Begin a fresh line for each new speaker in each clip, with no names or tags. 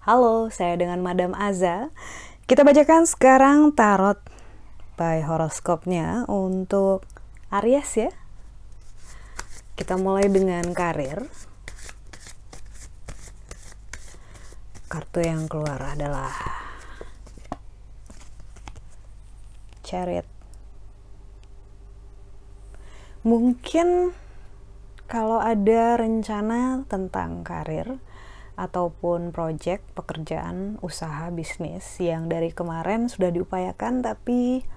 Halo, saya dengan Madam Aza. Kita bacakan sekarang tarot by horoskopnya untuk Aries ya. Kita mulai dengan karir. Kartu yang keluar adalah Chariot. Mungkin kalau ada rencana tentang karir, ataupun project, pekerjaan, usaha, bisnis yang dari kemarin sudah diupayakan tapi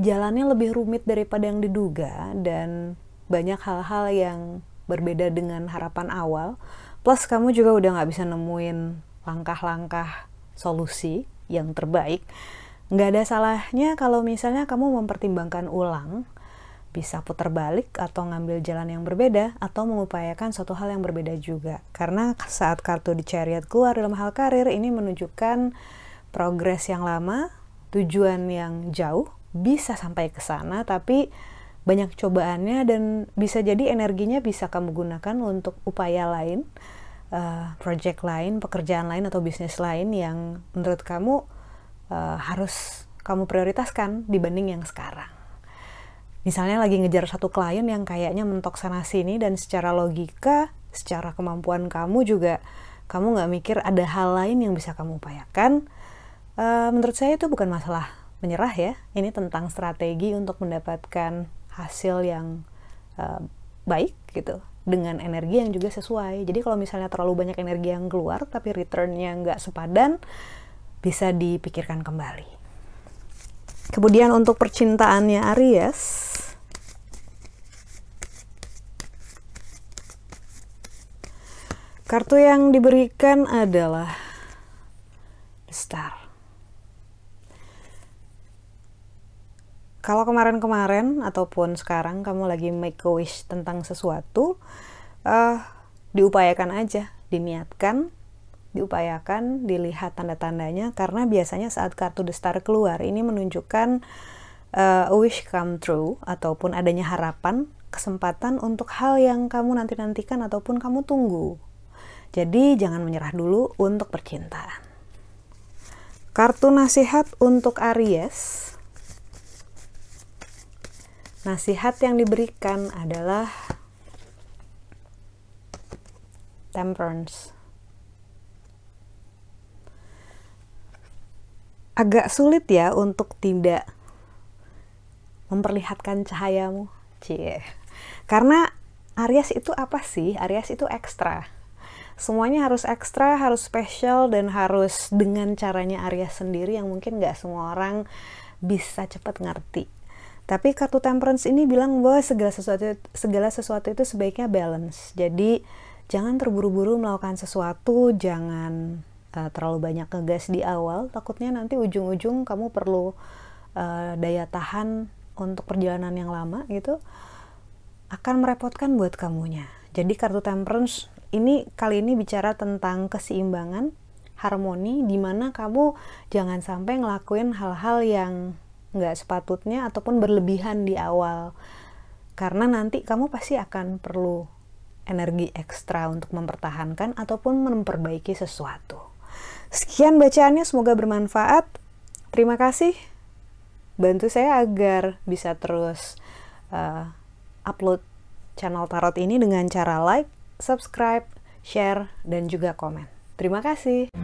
jalannya lebih rumit daripada yang diduga dan banyak hal-hal yang berbeda dengan harapan awal. Plus kamu juga udah nggak bisa nemuin langkah-langkah solusi yang terbaik. Nggak ada salahnya kalau misalnya kamu mempertimbangkan ulang bisa putar balik atau ngambil jalan yang berbeda atau mengupayakan suatu hal yang berbeda juga. Karena saat kartu di chariot keluar dalam hal karir ini menunjukkan progres yang lama, tujuan yang jauh, bisa sampai ke sana tapi banyak cobaannya dan bisa jadi energinya bisa kamu gunakan untuk upaya lain, uh, project lain, pekerjaan lain atau bisnis lain yang menurut kamu uh, harus kamu prioritaskan dibanding yang sekarang misalnya lagi ngejar satu klien yang kayaknya mentok sana sini dan secara logika, secara kemampuan kamu juga kamu nggak mikir ada hal lain yang bisa kamu upayakan. Uh, menurut saya itu bukan masalah menyerah ya. Ini tentang strategi untuk mendapatkan hasil yang uh, baik gitu dengan energi yang juga sesuai. Jadi kalau misalnya terlalu banyak energi yang keluar tapi returnnya nggak sepadan, bisa dipikirkan kembali. Kemudian untuk percintaannya Aries, Kartu yang diberikan adalah The Star. Kalau kemarin-kemarin ataupun sekarang kamu lagi make a wish tentang sesuatu, uh, diupayakan aja, diniatkan, diupayakan, dilihat tanda-tandanya karena biasanya saat kartu The Star keluar ini menunjukkan uh, wish come true ataupun adanya harapan, kesempatan untuk hal yang kamu nanti-nantikan ataupun kamu tunggu jadi jangan menyerah dulu untuk percintaan. Kartu nasihat untuk Aries. Nasihat yang diberikan adalah temperance. Agak sulit ya untuk tidak memperlihatkan cahayamu. Cie. Karena Aries itu apa sih? Aries itu ekstra semuanya harus ekstra, harus spesial dan harus dengan caranya Arya sendiri yang mungkin nggak semua orang bisa cepat ngerti. Tapi kartu temperance ini bilang bahwa segala sesuatu segala sesuatu itu sebaiknya balance. Jadi jangan terburu-buru melakukan sesuatu, jangan uh, terlalu banyak ngegas di awal. Takutnya nanti ujung-ujung kamu perlu uh, daya tahan untuk perjalanan yang lama gitu akan merepotkan buat kamunya. Jadi kartu temperance ini kali ini bicara tentang keseimbangan, harmoni, di mana kamu jangan sampai ngelakuin hal-hal yang nggak sepatutnya ataupun berlebihan di awal. Karena nanti kamu pasti akan perlu energi ekstra untuk mempertahankan ataupun memperbaiki sesuatu. Sekian bacaannya, semoga bermanfaat. Terima kasih. Bantu saya agar bisa terus uh, upload channel tarot ini dengan cara like, subscribe, share, dan juga komen. Terima kasih.